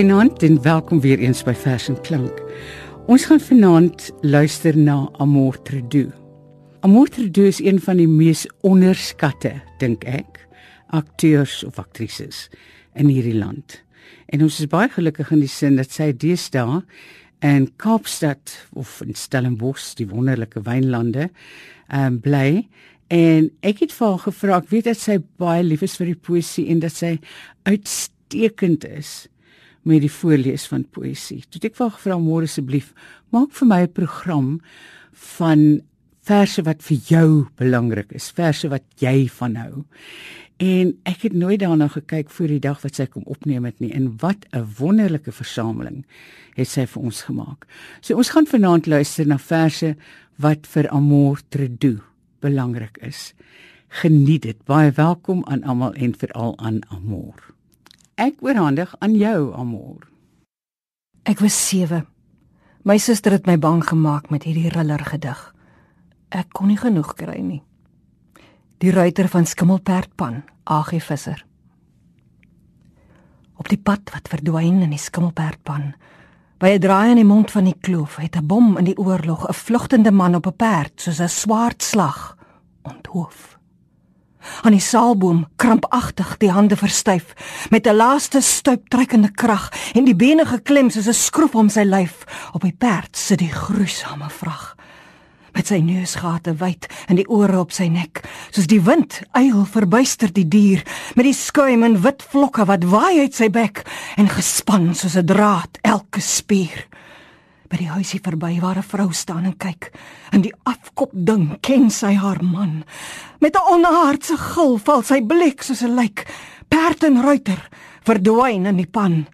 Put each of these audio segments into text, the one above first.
Goeienaand en welkom weer eens by Vers en Klank. Ons gaan vanaand luister na Amor Tredu. Amor Tredu is een van die mees onderskatte, dink ek, akteurs of aktrises in hierdie land. En ons is baie gelukkig in die sin dat sy deesdae in Kaapstad of in Stellenbosch, die wonderlike wynlande, ehm um, bly en ek het vir haar gevra, ek weet dat sy baie lief is vir die poësie en dat sy uitstekend is met die voorlees van poësie. Toe ek vir gevra môre asseblief, maak vir my 'n program van verse wat vir jou belangrik is, verse wat jy van hou. En ek het nooit daarna gekyk voor die dag wat sy kom opneem het nie en wat 'n wonderlike versameling het sy vir ons gemaak. So ons gaan vanaand luister na verse wat vir Amor Tredu belangrik is. Geniet dit. Baie welkom aan almal en veral aan Amor. Ek oorhandig aan jou, Amor. Ek was 7. My suster het my bang gemaak met hierdie riller gedig. Ek kon nie genoeg kry nie. Die ruiter van Skimmelperdpan, AG Visser. Op die pad wat verdwyn in die Skimmelperdpan, by 'n draai in die mond van die kloof, het 'n bom in die oorlog 'n vlugtende man op 'n perd soos 'n swaard slag onthoof. Aan die saalboom krampagtig die hande verstyf met 'n laaste stuiptrekkende krag en die bene geklem soos 'n skroef om sy lyf. Op die perd sit die gruisame vrag met sy neusgate wyd en die ore op sy nek soos die wind eil verbuister die dier met die skuim en wit vlokke wat waai uit sy bek en gespan soos 'n draad elke spier by die huisie verby waar 'n vrou staan en kyk. In die afkop ding ken sy haar man. Met 'n onaardse gil val sy blik soos 'n lijk. Perd en ruiter verdwyn in die pan.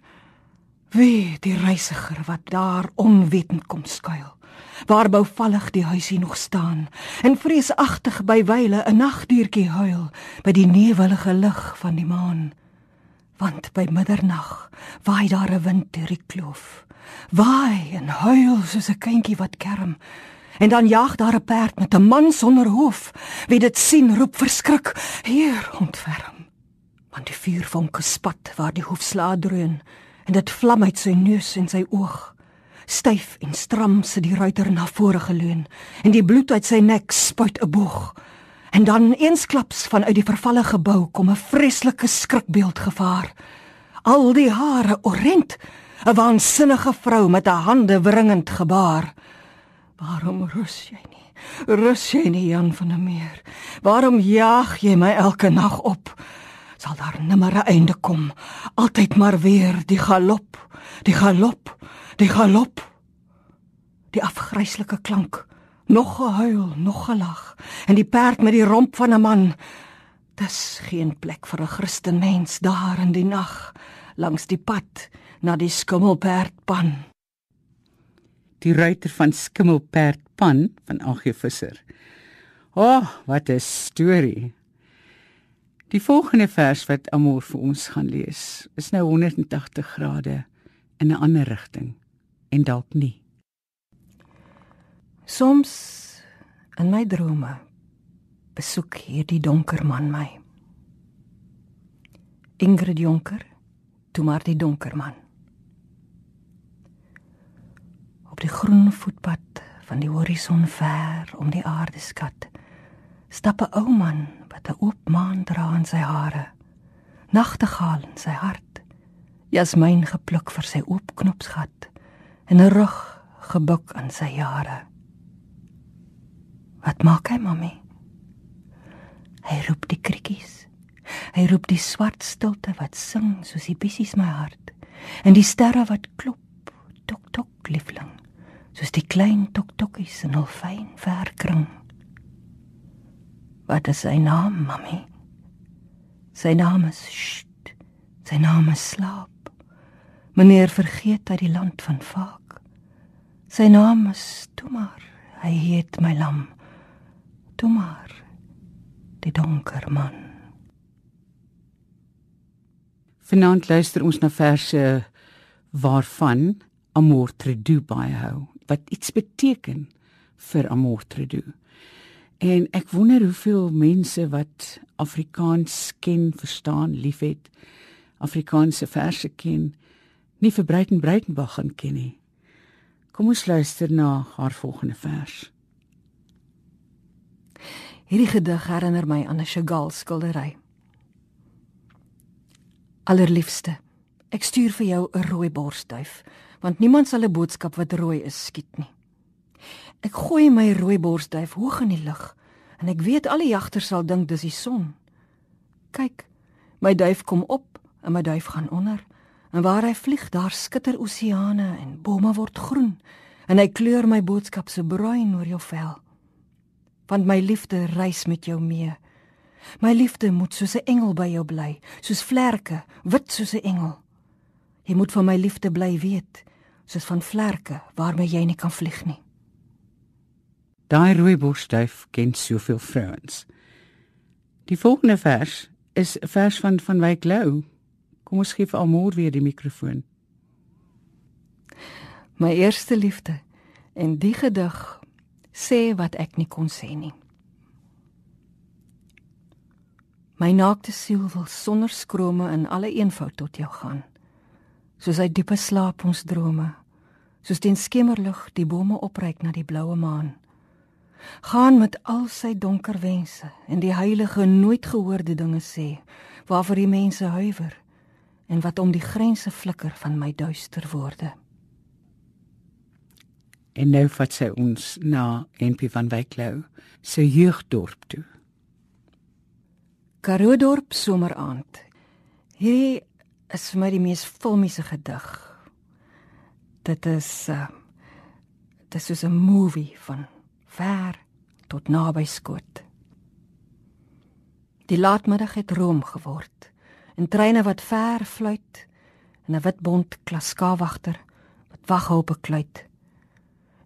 Wie die reisiger wat daar onwetend kom skuil. Waar bouvallig die huisie nog staan en vreesagtig by wyle 'n nagdiertjie huil by die newelige lig van die maan. Want by middernag waai daar 'n wind deur die kloof waai en huil soos 'n kindjie wat kerm. En dan jaag daar 'n perd met 'n man sonder hoof. Wie dit sien, roep verskrik: "Heer, ontferm!" Want die vuurvonke spat waar die hoefsla dreun en dit vlam uit sy neus en sy oog. Styf en stram sit die ruiter na vore geleun en die bloed uit sy nek spuit 'n boog. En dan eensklaps vanuit die vervalle gebou kom 'n vreeslike skrikbeeld gevaar. Al die hare orent 'n waansinnige vrou met 'n hande wringend gebaar. Waarom rus jy nie? Rus jy nie Jan van der Meer? Waarom jaag jy my elke nag op? Sal daar nimmer 'n einde kom? Altyd maar weer die galop, die galop, die galop. Die afgryslike klank, nog gehuil, nog gelag en die perd met die romp van 'n man. Dis geen plek vir 'n Christen mens daar in die nag langs die pad na die skimmelperdpan. Die ruiter van skimmelperdpan van AG Visser. O, oh, wat 'n storie. Die volgende vers wat Amor vir ons gaan lees, is nou 180 grade in 'n ander rigting en dalk nie. Soms in my drome besoek hierdie donker man my. Ingrid Jonker, toe maar die donker man. op die groen voetpad van die horison ver om die aarde skat stap 'n ou man wat 'n oop maan dra in sy hare nagtegaal in sy hart jasmyn gepluk vir sy oop knopsgat en 'n rug gebuk aan sy jare wat maak hy mami hy roep die krikkies hy roep die swart stilte wat sing soos die bissies my hart en die sterre wat klop tok tok liefling soos die klein toktokkies in hul fyn verkring. Wat is sy naam, mami? Sy naam is Sht. Sy naam is Slaap. Meneer vergeet uit die land van Vaak. Sy naam is Tomar. Hy heet my lam. Tomar. Die donker man. Vanaand luister ons na verse waarvan Amor Tredu baie hou wat iets beteken vir Amortredo. En ek wonder hoeveel mense wat Afrikaans ken, verstaan, liefhet, Afrikaanse verse ken nie vir Breiten Breitenbach gaan ken nie. Kom ons luister na haar volgende vers. Hierdie gedig herinner my aan 'n Chagall skildery. Allerliefste, ek stuur vir jou 'n rooi borsduif, want niemand sal 'n boodskap wat rooi is skiet nie. Ek gooi my rooi borsduif hoog in die lug en ek weet alle jagters sal dink dis die son. Kyk, my duif kom op en my duif gaan onder. En waar hy vlieg, daar skitter oseane en bome word groen en hy kleur my boodskap so bruin oor jou vel. Want my liefde reis met jou mee. My liefde moet soos 'n engel by jou bly, soos vlerke, wit soos 'n engel. Jy moet van my liefde bly weet, soos van vlerke waarmee jy nie kan vlieg nie. Daai rooibosduif ken soveel vrouens. Die volgende vers is 'n vers van van Wyk Lou. Kom ons gee vir Almoor weer die mikrofoon. My eerste liefde en die gedig sê wat ek nie kon sê nie. My naakte siel wil sonder skrome in alle eenvoud tot jou gaan. Soos hy diepe slaap ons drome, soos teen skemerlig die bome opreik na die bloue maan. Gaan met al sy donker wense en die heilige nooit gehoorde dinge sê waarvoor die mense huiwer en wat om die grense flikker van my duister woorde. En nou vat sy ons na NP van Wyklou se jeugdorp toe. Karoo dorp someraand. Hierdie is vir my die mees filmiese gedig. Dit is uh dit is soos 'n movie van ver tot naby skoot. Die laatmiddag het room geword en treine wat ver fluit en 'n wit bont klaskawagter wat wag op 'n kluit.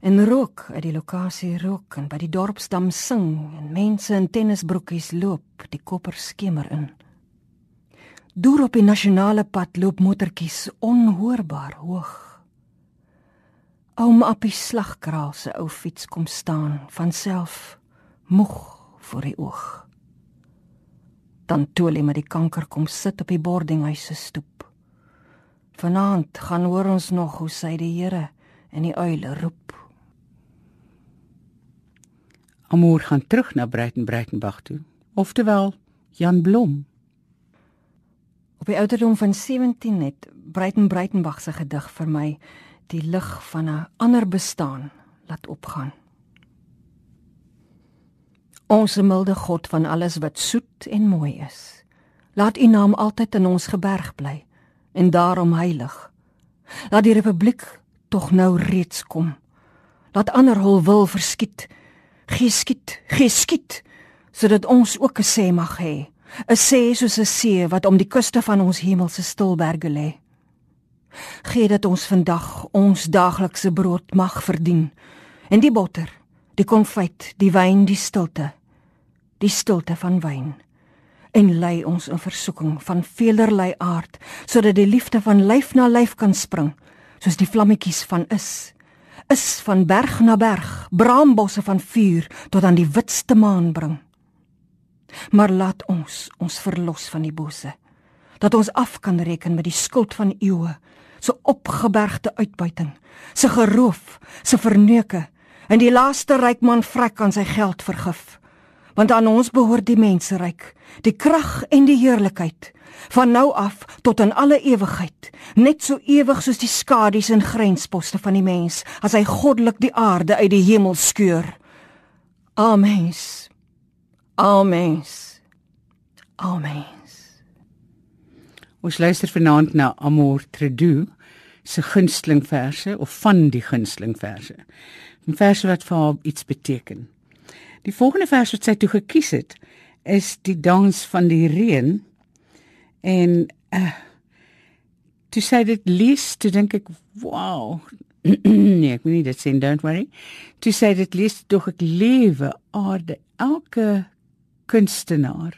En rook uit die lokasie rook en by die dorpsdam sing en mense in tennisbroekies loop die kopper skemer in. Deur op die nasionale pad loop motortjies onhoorbaar hoog. Oom Appie slagkraal se ou fiets kom staan van self moeg voor die oog dan Tolie met die kanker kom sit op die boardinghuis se stoep. Vanaand gaan hoor ons nog hoe sy die Here en die uile roep. Amoor gaan terug na Breiten Breitenbach toe, oftewel Jan Blom. Op die ouderdom van 17 het Breiten Breitenbach se gedig vir my die lig van 'n ander bestaan laat opgaan. Ons milde God van alles wat soet en mooi is. Laat U naam altyd in ons geberg bly en daarom heilig. Laat die republiek tog nou reeds kom. Laat ander hul wil verskiet. Geskiet, geskiet sodat ons ook 'n sê mag hê. 'n Sê soos 'n see wat om die kuste van ons hemelse stilberge lê. Gee dat ons vandag ons daaglikse brood mag verdien en die botter, die konfyt, die wyn, die stilte die stilte van wyn en lei ons in versoeking van veelerlei aard sodat die liefde van lyf na lyf kan spring soos die vlammetjies van is is van berg na berg braambosse van vuur tot aan die witste maan bring. Maar laat ons ons verlos van die bose dat ons af kan reken met die skuld van eeue so opgebergte uitbuiting se geroof se verneuke en die laaste ryk man vrek aan sy geld vergif want aan ons behoort die menseryk, die krag en die heerlikheid van nou af tot in alle ewigheid, net so ewig soos die skadu's en grensposte van die mens, as hy goddelik die aarde uit die hemel skeur. Amen. Amen. Amen. Ons luister vanaand na Amor Tredu se gunsteling verse of van die gunsteling verse. 'n Verse wat vir haar iets beteken. Die volgende vers wat sy toe gekies het is die dans van die reën en uh toe sy dit lees, toe dink ek, wow. nee, ek moet nie dit sê, don't worry. Toe sy dit lees, tog ek lewe aarde elke kunstenaar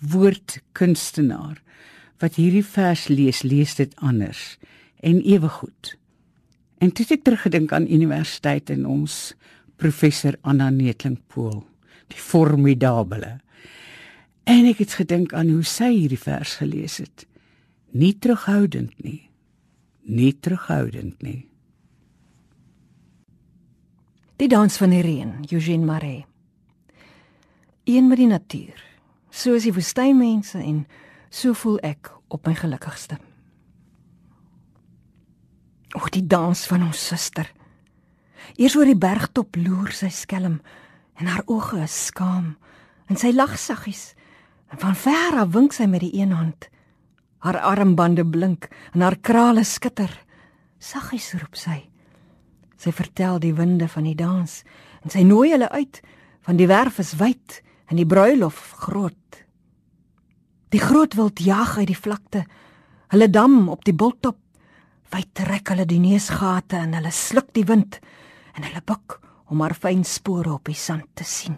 woord kunstenaar wat hierdie vers lees, lees dit anders en ewe goed. En toe het ek teruggedink aan universiteit en ons professor Anna Netling Pool, die formidable. En ek het gedink aan hoe sy hierdie vers gelees het. Nie terughoudend nie, nie terughoudend nie. Die dans van die reën, Eugene Marais. Een met die natuur, soos die woestynmense en so voel ek op my gelukkigste. O, die dans van ons suster. Eers oor die bergtop loer sy skelm en haar oë is skaam en sy lag saggies en van ver af wink sy met die een hand. Haar armbande blink en haar krale skitter. Saggies roep sy. Sy vertel die winde van die dans en sy nooi hulle uit van die werf is wyd en die bruilof groot. Die groot wild jag uit die vlakte. Hulle dam op die bultop. Wyd trek hulle die neusgate en hulle sluk die wind en hulle buig om haar fyn spore op die sand te sien.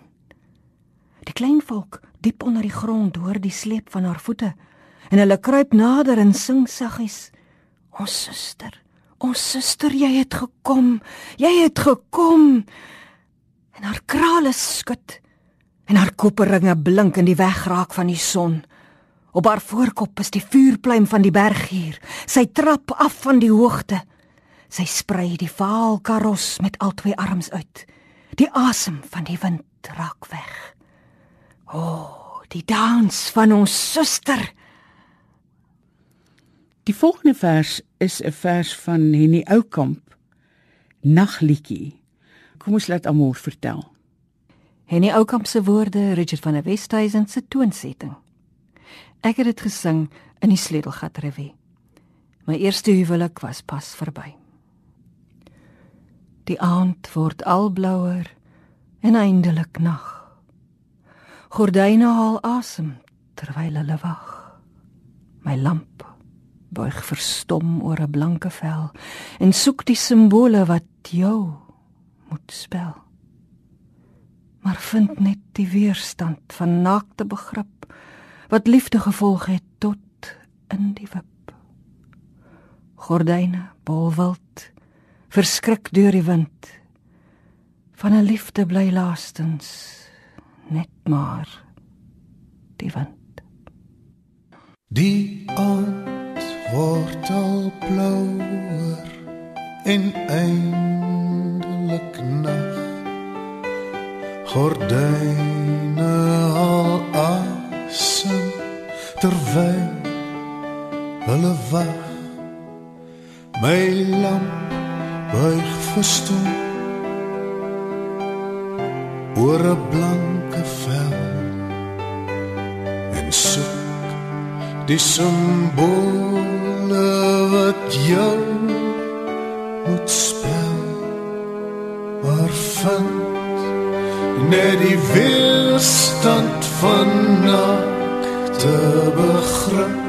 Die klein volk diep onder die grond hoor die sleep van haar voete en hulle kruip nader en sing saggies. Ons suster ons suster jy het gekom jy het gekom. En haar krale skud en haar koperringe blink in die wegraak van die son. Op haar voorkop is die vuurpluim van die berggier sy trap af van die hoogte sy sprei die vaal karos met al twee arms uit die asem van die wind raak weg o oh, die dans van ons suster Die volgende vers is 'n vers van Henny Oukamp. Nagliedjie. Kom ons laat Amor vertel. Henny Oukamp se woorde, Richard van der Westhuizen se toonsetting. Ek het dit gesing in die Sleutelgat Revue. My eerste huwelik was pas verby. Die aand word al blouer en eindelik nag. Gordyne haal asem terwyl hulle wag. My lamp buig verstom oor 'n blanke vel en soek die simbole wat jou moet spel. Maar vind net die weerstand van naakte begrip wat liefde gevolg het tot in die wip. Gordyne bolwild verskrik deur die wind. Van 'n liefde bly laastens net maar die wind. Die aand word al blouer en eindelik nag. Gordyne al asem terwyl hulle wag my lamp buig verstom oor 'n blanke vel. En soek die simbool wat jou moet spel. Maar vind net die weerstand van nakte begrip.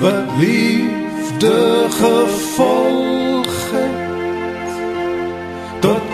Wat liefde gevolg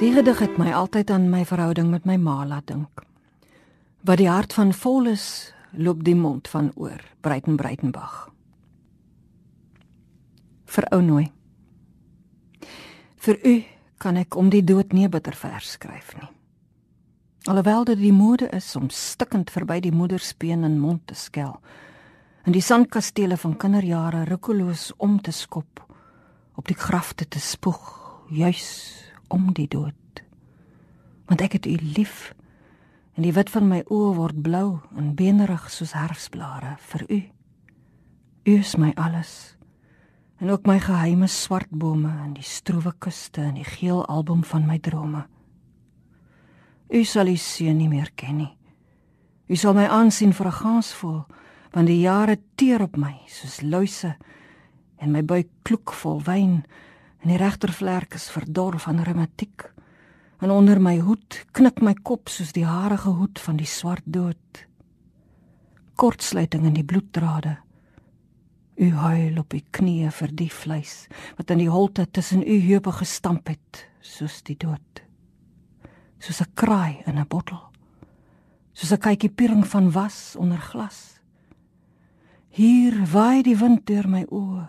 gedig het my altyd aan my verhouding met my ma laat dink. Wat die hart van vol is, loop die mond van oor, Breiten Breitenbach. Vir ou nooi. Vir u kan ek om die dood nie bitter vers skryf nie. Alhoewel dit die mode is om stikkend verby die moederspeen en mond te skel en die sandkastele van kinderjare rukkeloos om te skop op die grafte te spoeg juis om die dood. Want ek het u lief en die wit van my oë word blou en benerig soos herfsblare vir u. U is my alles. En ook my geheime swart bome en die stroewe kuste en die geel album van my drome. U sal u seun nie meer ken nie. U sal my aansien vir 'n gansvoël want die jare teer op my soos luise en my buik kloek vol wyn en die regtervlerk is verdor van reumatiek. En onder my hoed knik my kop soos die harige hoed van die swart dood. kortsluiting in die bloeddrade. U huil op u knieë vir die vleis wat in die holte tussen u heupe gestamp het, soos die dood. Soos 'n kraai in 'n bottel. Soos 'n kykie piering van was onder glas. Hier waai die wind deur my oë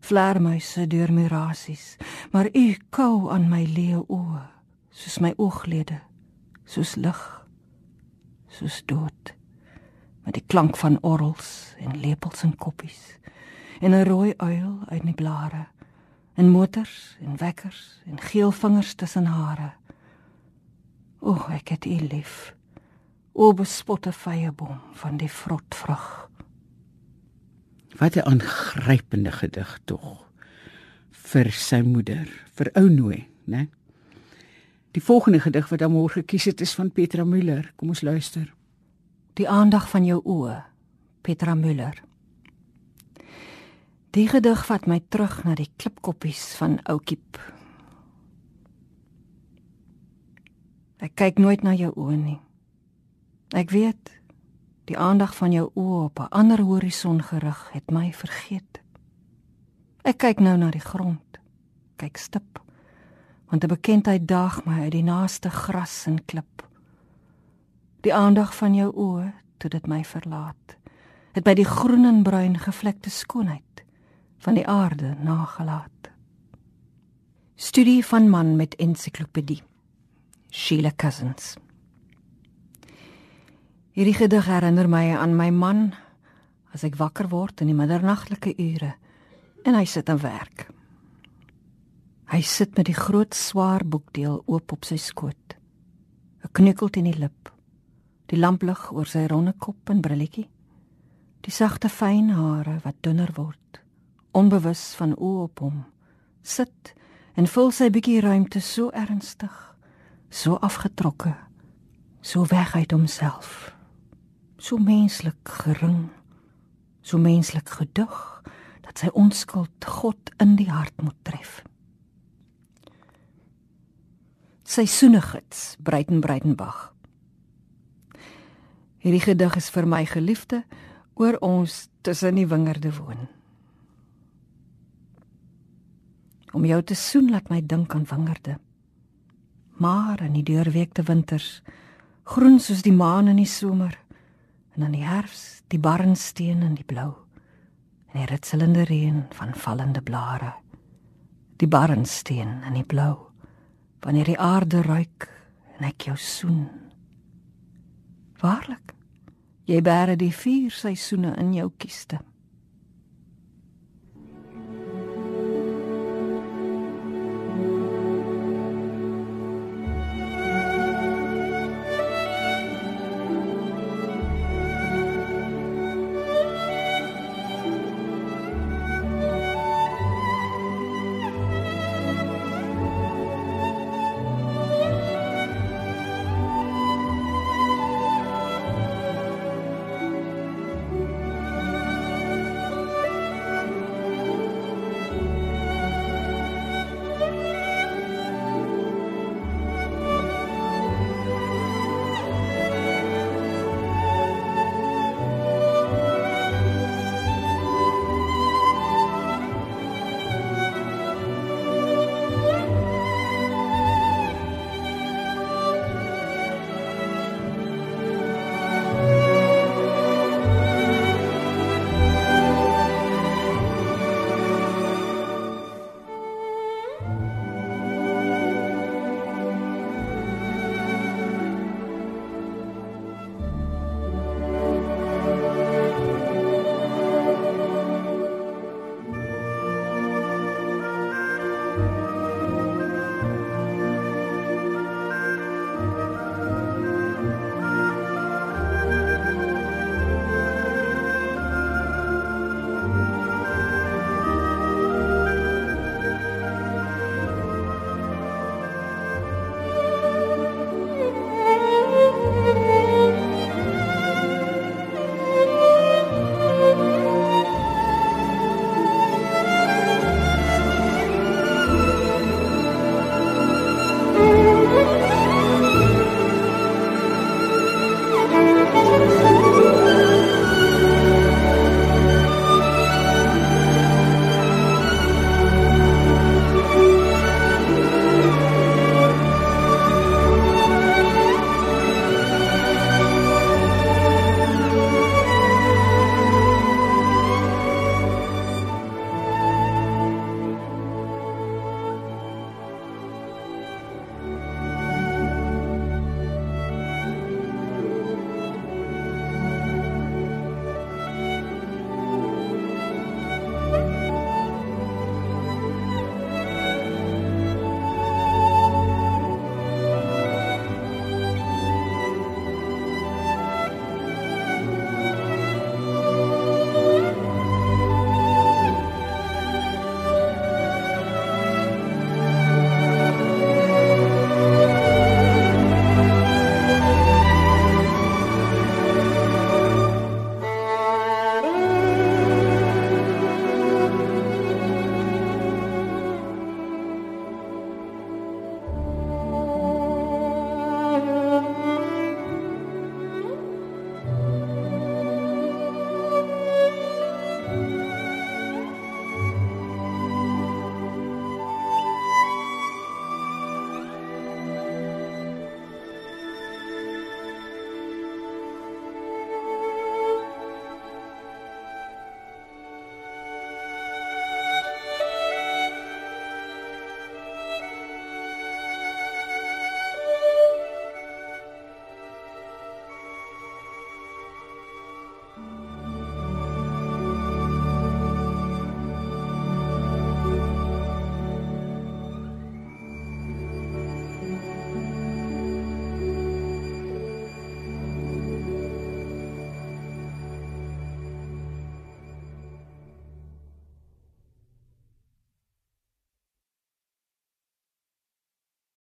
vlermuise deur my rasies, maar u kou aan my leeu oë, soos my ooglede, soos lig, soos dood, met die klank van orrels en lepels en koppies, en 'n rooi uil uit die blare, en motors en wekkers en geel vingers tussen hare. O, ek het u lief. O bespotte vyeboom van die vrotvrug. Wat 'n aangrypende gedig tog vir sy moeder, vir ou Nooi, né? Die volgende gedig wat hom môre gekies het is van Petra Müller. Kom ons luister. Die aandag van jou oë, Petra Müller. Die gedig vat my terug na die klipkoppies van Oukiep. Ek kyk nooit na jou oë nie. Ek weet Die aandag van jou oë op 'n ander horison gerig het my vergeet. Ek kyk nou na die grond. Kyk stip. Want 'n bekendheid daag my uit die naaste gras en klip. Die aandag van jou oë toe dit my verlaat, het by die groen en bruin gevlekte skoonheid van die aarde nagelaat. Studie van man met ensiklopedie. Sheila Cousins. Hierdie gedig herinner my aan my man as ek wakker word in die middernagtelike ure en hy sit aan werk. Hy sit met die groot swaar boekdeel oop op sy skoot. 'n Knikkel teen die lip. Die lamplig oor sy ronde kop en brilletjie. Die sagte fyn hare wat dunner word, onbewus van oë op hom. Sit en vul sy bietjie ruimte so ernstig, so afgetrokke, so weg uit homself so menslik gering, so menslik gedig dat sy onskuld God in die hart moet tref. Seisoenigits Breiten Breitenbach. Hierdie gedig is vir my geliefde oor ons tussen die wingerde woon. Om jou te soen laat my dink aan wingerde. Maar in die deurweekte winters, groen soos die maan in die somer, en in die herfs die barnsteen in die blou en die ritselende reën van vallende blare die barnsteen in die blou wanneer die aarde ruik en ek jou soen. Waarlik jy bære die vier seisoene in jou kiste